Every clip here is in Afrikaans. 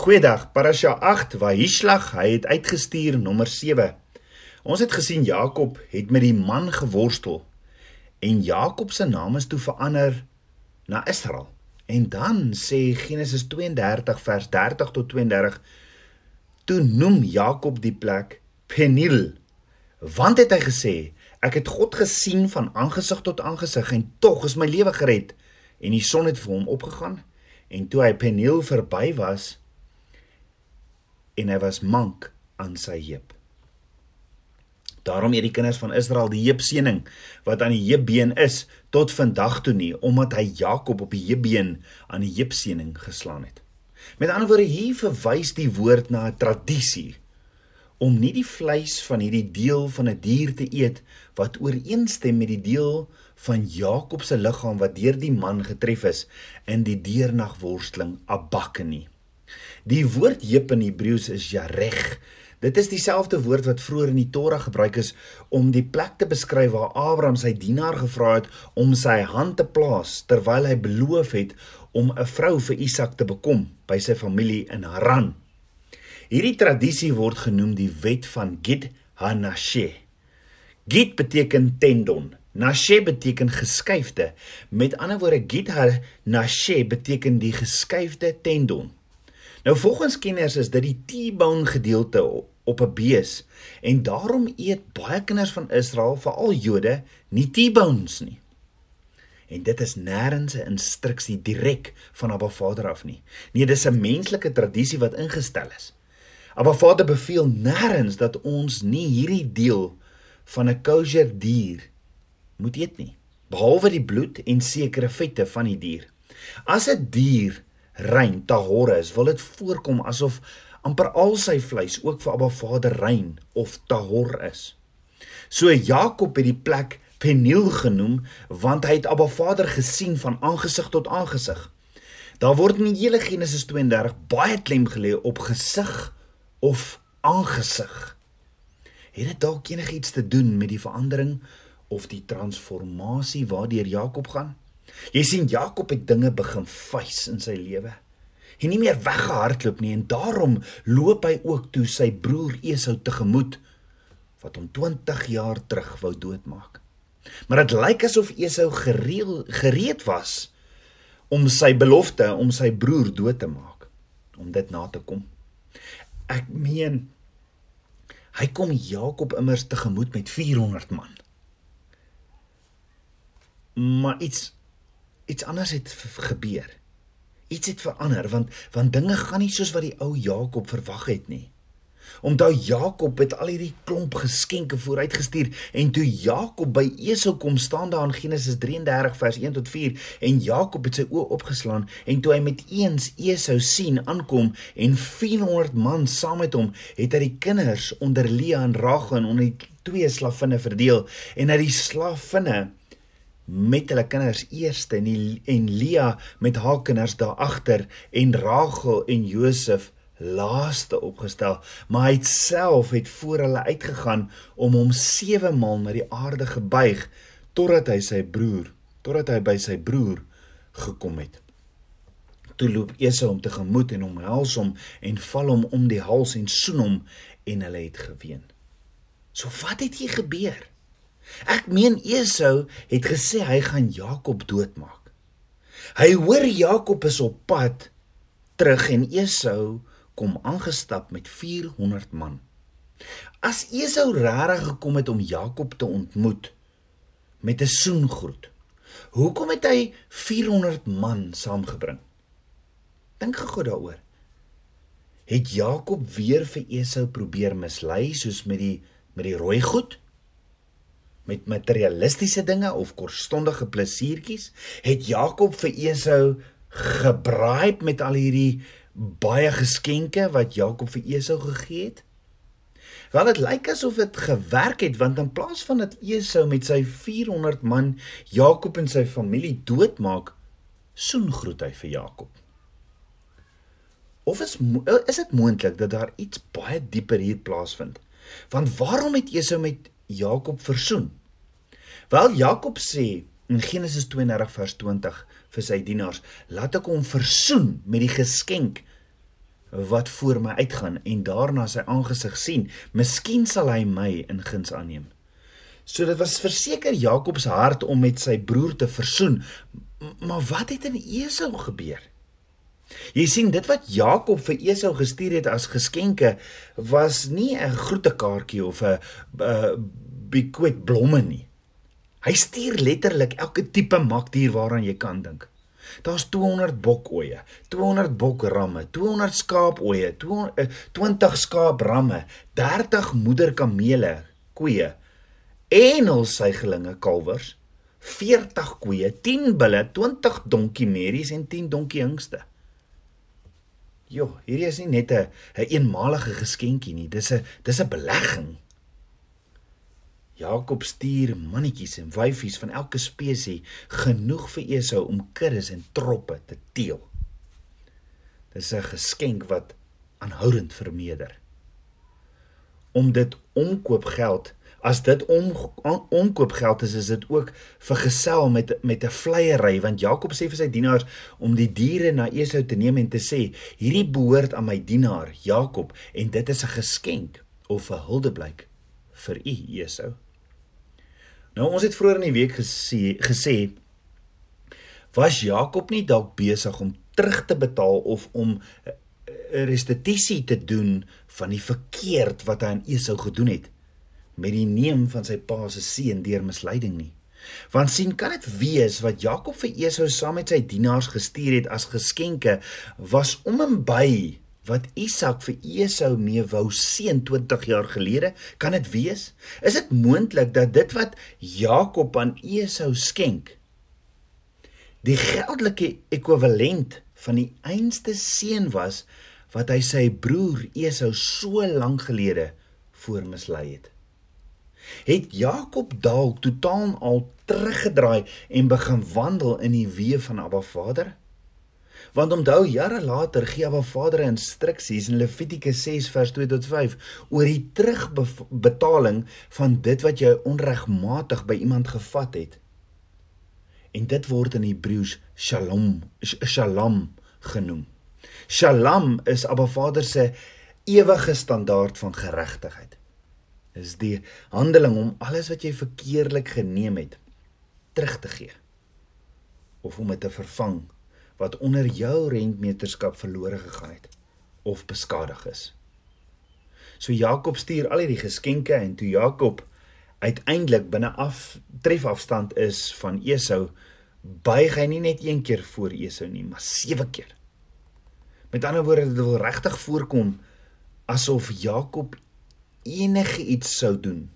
Goeiedag, Parasha 8 Wahishlach, hy het uitgestuur nommer 7. Ons het gesien Jakob het met die man geworstel en Jakob se naam is toe verander na Israel. En dan sê Genesis 32 vers 30 tot 32 toe noem Jakob die plek Peniel want het hy gesê ek het God gesien van aangesig tot aangesig en tog is my lewe gered en die son het vir hom opgegaan en toe hy Peniel verby was en hy was mank aan sy heup Daarom het die kinders van Israel die heupseëning wat aan die heupbeen is tot vandag toe nie omdat hy Jakob op die heupbeen aan die heupseëning geslaan het. Met ander woorde hier verwys die woord na 'n tradisie om nie die vleis van hierdie deel van 'n die dier te eet wat ooreenstem met die deel van Jakob se liggaam wat deur die man getref is in die deernagworsteling abakke nie. Die woord heup in Hebreëus is yareg Dit is dieselfde woord wat vroeër in die Torah gebruik is om die plek te beskryf waar Abraham sy dienaar gevra het om sy hand te plaas terwyl hy beloof het om 'n vrou vir Isak te bekom by sy familie in Haran. Hierdie tradisie word genoem die wet van Gid Hanashe. Gid beteken tendon. Nashe beteken geskuifde. Met ander woorde Gid Hanashe beteken die geskuifde tendon. Nou volgens kenners is dit die T-bone gedeelte op 'n bees en daarom eet baie kinders van Israel, veral Jode, nie T-bones nie. En dit is nêrens 'n instruksie direk van Abba Vader af nie. Nee, dis 'n menslike tradisie wat ingestel is. Abba Vader beveel nêrens dat ons nie hierdie deel van 'n kosher dier moet eet nie, behalwe die bloed en sekere vette van die dier. As 'n die dier rein tahore is, wil dit voorkom asof amper al sy vleis ook vir Abba Vader rein of tahor is. So Jakob het die plek Peniel genoem want hy het Abba Vader gesien van aangesig tot aangesig. Daar word in die hele Genesis 32 baie klem gelê op gesig of aangesig. Het dit dalk enigiets te doen met die verandering of die transformasie waardeur Jakob gaan? Jy sien Jakob het dinge begin vuis in sy lewe. Hy nie meer weggehardloop nie en daarom loop hy ook toe sy broer Esau tegemoet wat hom 20 jaar terug wou doodmaak. Maar dit lyk asof Esau gereel gereed was om sy belofte om sy broer dood te maak, om dit na te kom. Ek meen hy kom Jakob immers tegemoet met 400 man. Maar iets iets anders het gebeur. Iets het verander want want dinge gaan nie soos wat die ou Jakob verwag het nie. Onthou Jakob het al hierdie klomp geskenke vooruitgestuur en toe Jakob by Esau kom staan daar in Genesis 33 vers 1 tot 4 en Jakob het sy oë opgeslaan en toe hy met eens Esau sien aankom en 400 man saam met hom het hy die kinders onder Lea en Rachel en onder die twee slavinne verdeel en hy die slavinne met hulle kinders eerste en die, en Lia met haar kinders daar agter en Rachel en Josef laaste opgestel. Maar hy self het voor hulle uitgegaan om hom 7 maal na die aarde gebuig totdat hy sy broer totdat hy by sy broer gekom het. Toe loop Esau hom tegemoet en omhels hom en val hom om die hals en soen hom en hulle het geween. So wat het hier gebeur Ek meen Esau het gesê hy gaan Jakob doodmaak. Hy hoor Jakob is op pad terug en Esau kom aangestap met 400 man. As Esau regtig gekom het om Jakob te ontmoet met 'n soengroet, hoekom het hy 400 man saamgebring? Dink gou daaroor. Het Jakob weer vir Esau probeer mislei soos met die met die rooi goed? Met materialistiese dinge of kortstondige plesiertjies, het Jakob vir Esau gebraai met al hierdie baie geskenke wat Jakob vir Esau gegee het. Wel dit lyk asof dit gewerk het want in plaas van dat Esau met sy 400 man Jakob en sy familie doodmaak, soen groet hy vir Jakob. Of is is dit moontlik dat daar iets baie dieper hier plaasvind? Want waarom het Esau met Jakob versoen? Wel Jakob sê in Genesis 32 vers 20 vir sy dienaars, laat ek hom versoen met die geskenk wat voor my uitgaan en daarna sy aangesig sien. Miskien sal hy my in guns aanneem. So dit was verseker Jakob se hart om met sy broer te versoen. Maar wat het in Esau gebeur? Jy sien dit wat Jakob vir Esau gestuur het as geskenke was nie 'n groetekaartjie of 'n bekwet blomme nie. Hy stuur letterlik elke tipe makdier waaraan jy kan dink. Daar's 200 bokoeie, 200 bokramme, 200 skaapoeie, 20 skaapramme, 30 moederkamele, koeie en hul suigelinge kalwers, 40 koeie, 10 bulle, 20 donkie merries en 10 donkie hingste. Jo, hierdie is nie net 'n 'n eenmalige geskenkie nie, dis 'n dis 'n belegging. Jakob stuur mannetjies en wyfies van elke spesies genoeg vir Esau om kuddes en troppe te teel. Dis 'n geskenk wat aanhoudend vermeerder. Om dit omkoopgeld as dit om omkoopgeld is, is dit ook vergesel met met 'n vleiery want Jakob sê vir sy dienaars om die diere na Esau te neem en te sê hierdie behoort aan my dienaar Jakob en dit is 'n geskenk of 'n huldeblyk vir u Esau. Nou ons het vroeër in die week gesê gesê was Jakob nie dalk besig om terug te betaal of om 'n restituisie te doen van die verkeerd wat hy aan Esau gedoen het met die neem van sy pa se seun deur misleiding nie. Want sien kan dit wees wat Jakob vir Esau saam met sy dienaars gestuur het as geskenke was om en by wat Isak vir Esau mee wou seën 20 jaar gelede, kan dit wees? Is dit moontlik dat dit wat Jakob aan Esau skenk die geldelike ekwivalent van die einste seën was wat hy sy broer Esau so lank gelede voormislei het? het Jakob dalk totaal al teruggedraai en begin wandel in die weë van Abba Vader? Want onthou jare later gee Abba Vader instruksies in Levitikus 6 vers 2 tot 5 oor die terugbetaling van dit wat jy onregmatig by iemand gevat het. En dit word in Hebreëus Shalom, Shalom genoem. Shalom is Abba Vader se ewige standaard van geregtigheid is die handeling om alles wat jy verkeerlik geneem het terug te gee of om dit te vervang wat onder jou rentmeterskap verlore gegaan het of beskadig is. So Jakob stuur al hierdie geskenke en toe Jakob uiteindelik binne af tref afstand is van Esau, buig hy nie net een keer voor Esau nie, maar sewe keer. Met ander woorde, dit wil regtig voorkom asof Jakob enige iets sou doen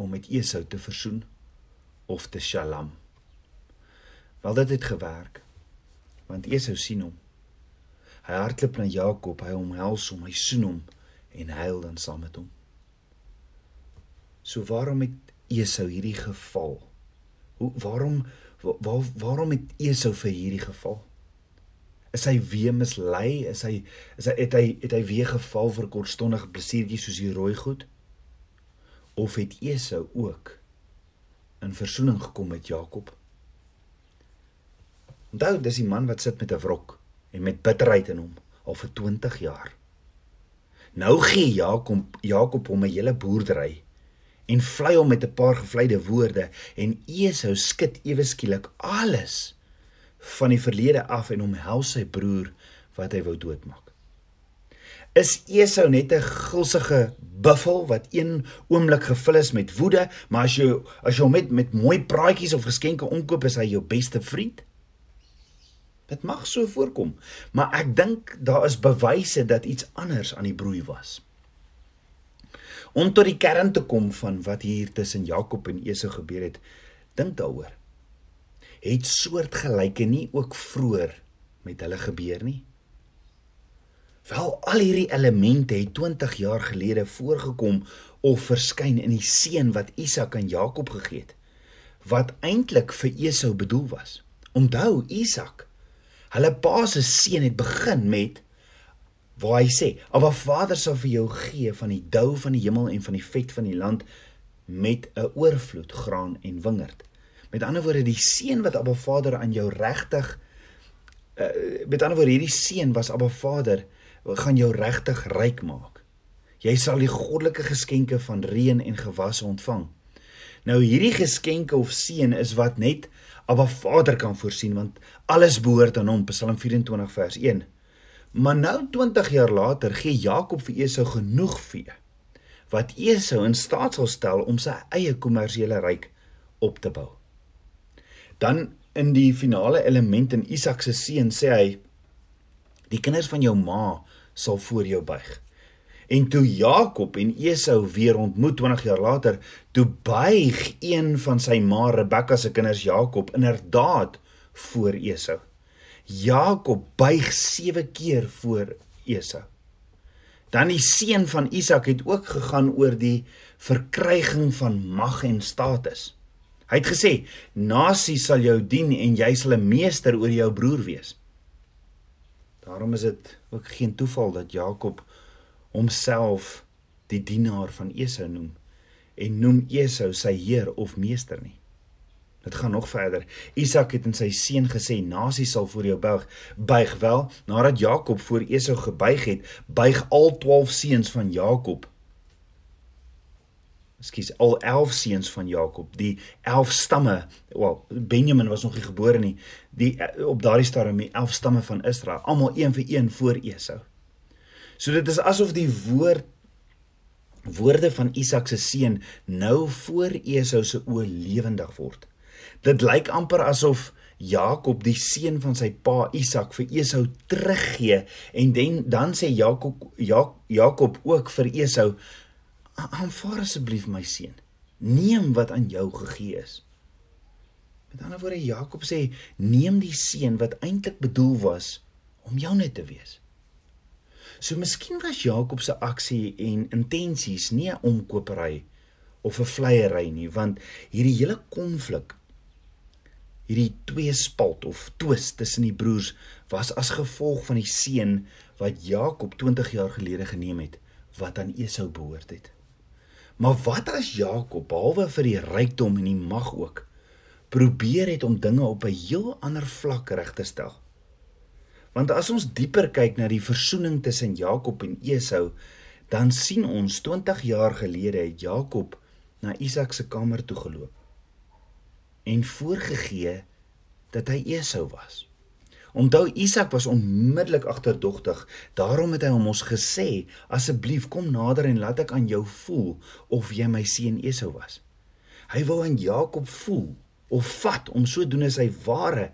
om met Esau te versoen of te shalom. Wel dit het gewerk. Want Esau sien hom. Hy hardloop na Jakob, hy omhels hom, hy soen hom en huil dan saam met hom. So waarom het Esau hierdie geval? Hoe waarom waar, waarom het Esau vir hierdie geval? is hy weer mislei is hy is hy het hy het hy weer geval vir kortstondige plesiertjie soos die rooi goed of het Esau ook in versoening gekom met Jakob onthou dis die man wat sit met 'n wrok en met bitterheid in hom al vir 20 jaar nou gee Jakob Jakob hom 'n hele boerdery en vlei hom met 'n paar gevleide woorde en Esau skud ewe skielik alles van die verlede af en omhels sy broer wat hy wou doodmaak. Is Esau net 'n gulsige buffel wat een oomblik gevul is met woede, maar as jy as jy hom met met mooi praatjies of geskenke omkoop, is hy jou beste vriend? Dit mag so voorkom, maar ek dink daar is bewyse dat iets anders aan die broei was. Om tot die kern te kom van wat hier tussen Jakob en Esau gebeur het, dink daaroor het soortgelyke nie ook vroeër met hulle gebeur nie? Wel al hierdie elemente het 20 jaar gelede voorgekom of verskyn in die seën wat Isak aan Jakob gegee het wat eintlik vir Esau bedoel was. Onthou Isak, hulle pa se seën het begin met waar hy sê: "Aba Vader sal vir jou gee van die dou van die hemel en van die vet van die land met 'n oorvloed graan en wingerd." Met ander woorde, die seën wat Abba Vader aan jou regtig uh, met ander woorde, hierdie seën was Abba Vader gaan jou regtig ryk maak. Jy sal die goddelike geskenke van reën en gewasse ontvang. Nou hierdie geskenke of seën is wat net Abba Vader kan voorsien want alles behoort aan hom Psalm 24 vers 1. Maar nou 20 jaar later gee Jakob vir Esau genoeg vee wat Esau in staat sal stel om sy eie kommersiële ryk op te bou. Dan in die finale element in Isak se seën sê hy die kinders van jou ma sal voor jou buig. En toe Jakob en Esau weer ontmoet 20 jaar later, toe buig een van sy ma Rebekka se kinders Jakob inderdaad voor Esau. Jakob buig 7 keer voor Esau. Dan die seun van Isak het ook gegaan oor die verkryging van mag en status. Hy het gesê: "Nasie sal jou dien en jy sal 'n meester oor jou broer wees." Daarom is dit ook geen toeval dat Jakob homself die dienaar van Esau noem en noem Esau sy heer of meester nie. Dit gaan nog verder. Isak het in sy seun gesê: "Nasie sal voor jou buig." Buig wel, nadat Jakob voor Esau gebuig het, buig al 12 seuns van Jakob. Ekskuus, al 11 seuns van Jakob, die 11 stamme. Wel, Benjamin was nog nie gebore nie. Die op daardie stadium die 11 stamme van Israel, almal een vir een voor Esau. So dit is asof die woord woorde van Isak se seun nou voor Esau se oë lewendig word. Dit lyk amper asof Jakob die seun van sy pa Isak vir Esau teruggee en den, dan sê Jakob Jak, Jakob ook vir Esau aanvaar asseblief my seun neem wat aan jou gegee is. Met ander woorde Jakob sê neem die seun wat eintlik bedoel was om jou net te wees. So miskien was Jakob se aksie en intensies nie 'n omkopery of 'n vleiery nie, want hierdie hele konflik hierdie twee spalt of twis tussen die broers was as gevolg van die seën wat Jakob 20 jaar gelede geneem het wat aan Esau behoort het. Maar wat as Jakob behalwe vir die rykdom en die mag ook probeer het om dinge op 'n heel ander vlak reg te stel? Want as ons dieper kyk na die versoening tussen Jakob en Esau, dan sien ons 20 jaar gelede het Jakob na Isak se kamer toe geloop en voorgegee dat hy Esau was. Onthou Isak was onmiddellik agterdogtig, daarom het hy hom ons gesê: "Asseblief kom nader en laat ek aan jou voel of jy my seun Esau was." Hy wou aan Jakob voel of vat om sodoende sy ware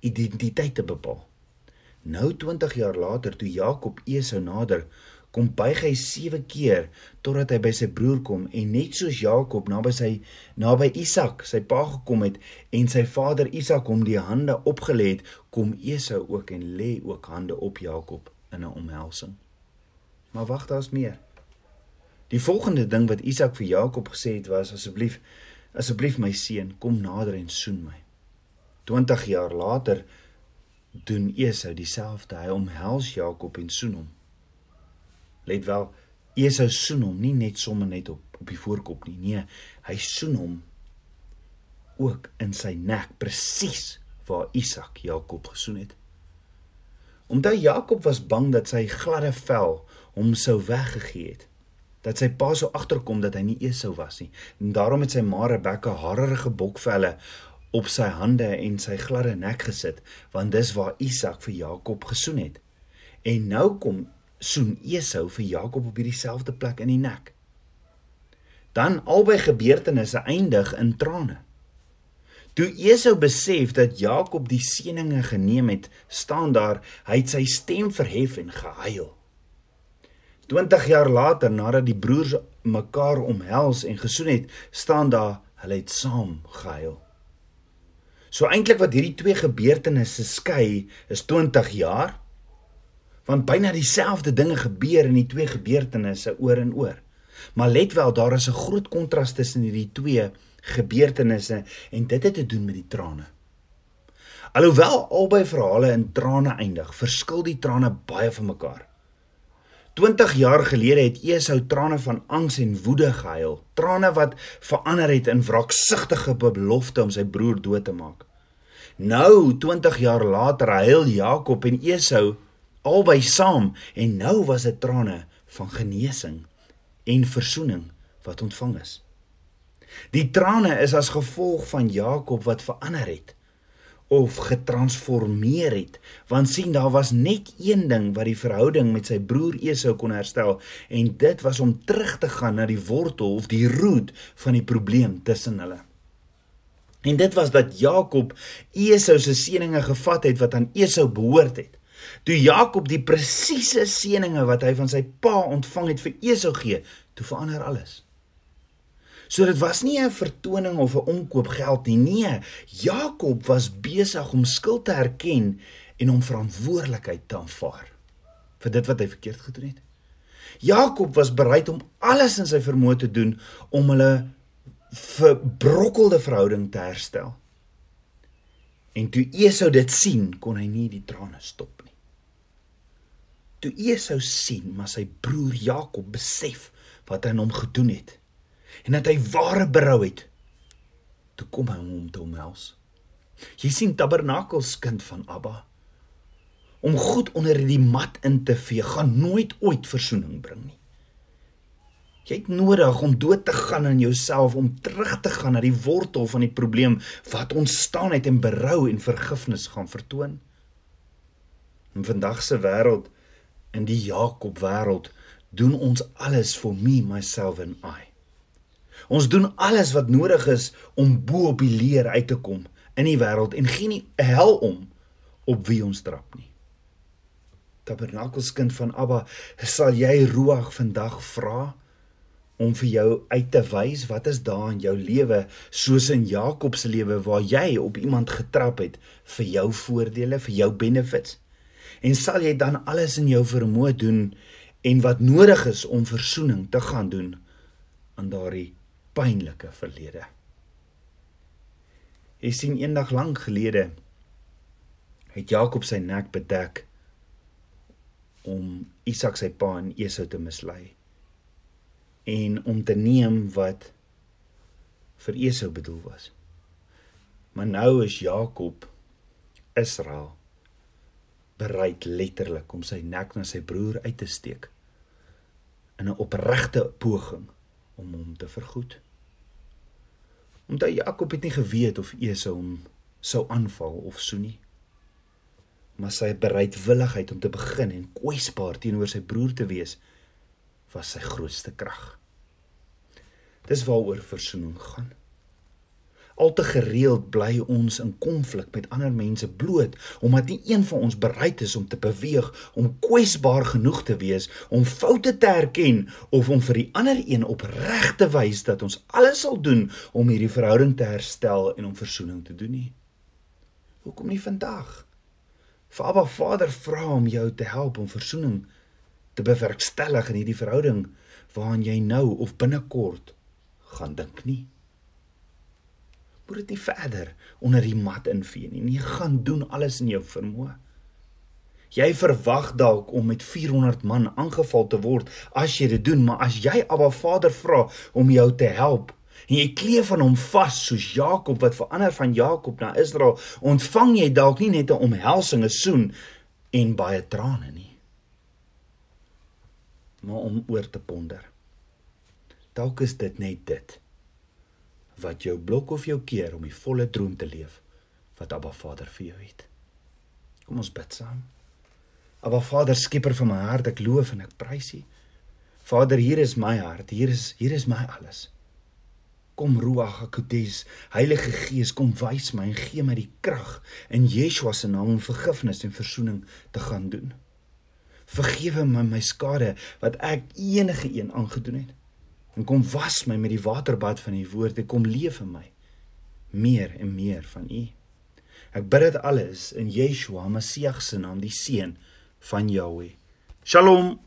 identiteit te bepaal. Nou 20 jaar later toe Jakob Esau nader, kom buig hy 7 keer totdat hy by sy broer kom en net soos Jakob naby sy naby Isak, sy pa gekom het en sy vader Isak hom die hande opgelê het, kom Esau ook en lê ook hande op Jakob in 'n omhelsing. Maar wag, daar's meer. Die volgende ding wat Isak vir Jakob gesê het was asseblief asseblief my seun, kom nader en soen my. 20 jaar later doen Esau dieselfde. Hy omhels Jakob en soen hom. Let wel, Esau soen hom nie net sommer net op op die voorkop nie. Nee, hy soen hom ook in sy nek presies waar Isak Jakob gesoen het. Omdat Jakob was bang dat sy gladde vel hom sou weggegee het dat sy pa sou agterkom dat hy nie Esau was nie. En daarom het sy ma Rebekka harige bokvelle op sy hande en sy gladde nek gesit, want dis waar Isak vir Jakob gesoen het. En nou kom soen Esau vir Jakob op hierdie selfde plek in die nek. Dan albei gebeurtenisse eindig in trane. Toe Esau besef dat Jakob die seëninge geneem het, staan daar, hy het sy stem verhef en gehuil. 20 jaar later nadat die broers mekaar omhels en gesoen het, staan daar, hulle het saam gehuil. So eintlik wat hierdie twee gebeurtenisse skei is 20 jaar. Want byna dieselfde dinge gebeur in die twee gebeurtenisse oor en oor. Maar let wel, daar is 'n groot kontras tussen hierdie twee gebeurtenisse en dit het te doen met die trane. Alhoewel albei verhale in trane eindig, verskil die trane baie van mekaar. 20 jaar gelede het Esau trane van angs en woede gehuil, trane wat verander het in wraaksugtige belofte om sy broer dood te maak. Nou 20 jaar later huil Jakob en Esau albei saam en nou was dit trane van genesing en verzoening wat ontvang is. Die trane is as gevolg van Jakob wat verander het of getransformeer het want sien daar was net een ding wat die verhouding met sy broer Esau kon herstel en dit was om terug te gaan na die wortel of die root van die probleem tussen hulle. En dit was dat Jakob Esau se seëninge gevat het wat aan Esau behoort het. Toe Jakob die presiese seëninge wat hy van sy pa ontvang het vir Esau gee, toe verander alles. So dit was nie 'n vertoning of 'n omkoop geld nie. Nee, Jakob was besig om skuld te erken en om verantwoordelikheid te aanvaar vir dit wat hy verkeerd gedoen het. Jakob was bereid om alles in sy vermoë te doen om hulle verbrokkelde verhouding te herstel. En toe Esau dit sien, kon hy nie die trane stop nie. Toe Esau sien, maar sy broer Jakob besef wat hy aan hom gedoen het, en dat hy ware berou het. Toe kom hy hom te omhels. Jy sien tabernakels kind van Abba om goed onder die mat in te vee gaan nooit ooit verzoening bring nie. Jy het nodig om dood te gaan in jouself om terug te gaan na die wortel van die probleem wat ontstaan het en berou en vergifnis gaan vertoon. In vandag se wêreld in die Jakob wêreld doen ons alles vir me myself and I Ons doen alles wat nodig is om bo op die leer uit te kom in die wêreld en gee nie hel om op wie ons trap nie. Tabernakelskind van Abba, sal jy Ruach vandag vra om vir jou uit te wys wat is daar in jou lewe soos in Jakob se lewe waar jy op iemand getrap het vir jou voordele, vir jou benefits. En sal jy dan alles in jou vermoë doen en wat nodig is om verzoening te gaan doen aan daardie pynlike verlede. Jy sien eendag lank gelede het Jakob sy nek bedek om Isak sy pa en Esau te mislei en om te neem wat vir Esau bedoel was. Maar nou is Jakob Israel bereid letterlik om sy nek na sy broer uit te steek in 'n opregte poging om hom te vergoed. Omdat Jakob het nie geweet of Esau hom sou aanval of so nie. Maar sy bereidwilligheid om te begin en kwesbaar teenoor sy broer te wees was sy grootste krag. Dis waaroor versoening gaan. Al te gereeld bly ons in konflik met ander mense bloot omdat nie een van ons bereid is om te beweeg, om kwesbaar genoeg te wees, om foute te erken of om vir die ander een opreg te wys dat ons alles sal doen om hierdie verhouding te herstel en om verzoening te doen nie. Hoekom nie vandag? Vader Vader vra om jou te help om verzoening te bewerkstellig in hierdie verhouding waaraan jy nou of binnekort gaan dink nie moet dit nie verder onder die mat invee nie. Nee, gaan doen alles in jou vermoë. Jy verwag dalk om met 400 man aangeval te word as jy dit doen, maar as jy Abba Vader vra om jou te help en jy kleef aan hom vas soos Jakob wat verander van Jakob na Israel, ontvang jy dalk nie net 'n omhelsing, 'n soen en baie trane nie. Maar om oor te ponder. Dalk is dit net dit wat jou blok of jou keer om die volle droom te leef wat Abba Vader vir jou het. Kom ons bid saam. Abba Vader, skieper van my hart, ek loof en ek prys U. Vader, hier is my hart, hier is hier is my alles. Kom Ruach HaKodes, Heilige Gees, kom wys my en gee my die krag in Yeshua se naam om vergifnis en verzoening te gaan doen. Vergewe my my skade wat ek enige een aangedoen het en kom was my met die waterbad van u woord en kom leef in my meer en meer van u. Ek bid dit alles in Yeshua Messie se naam, die seun van Jahweh. Shalom.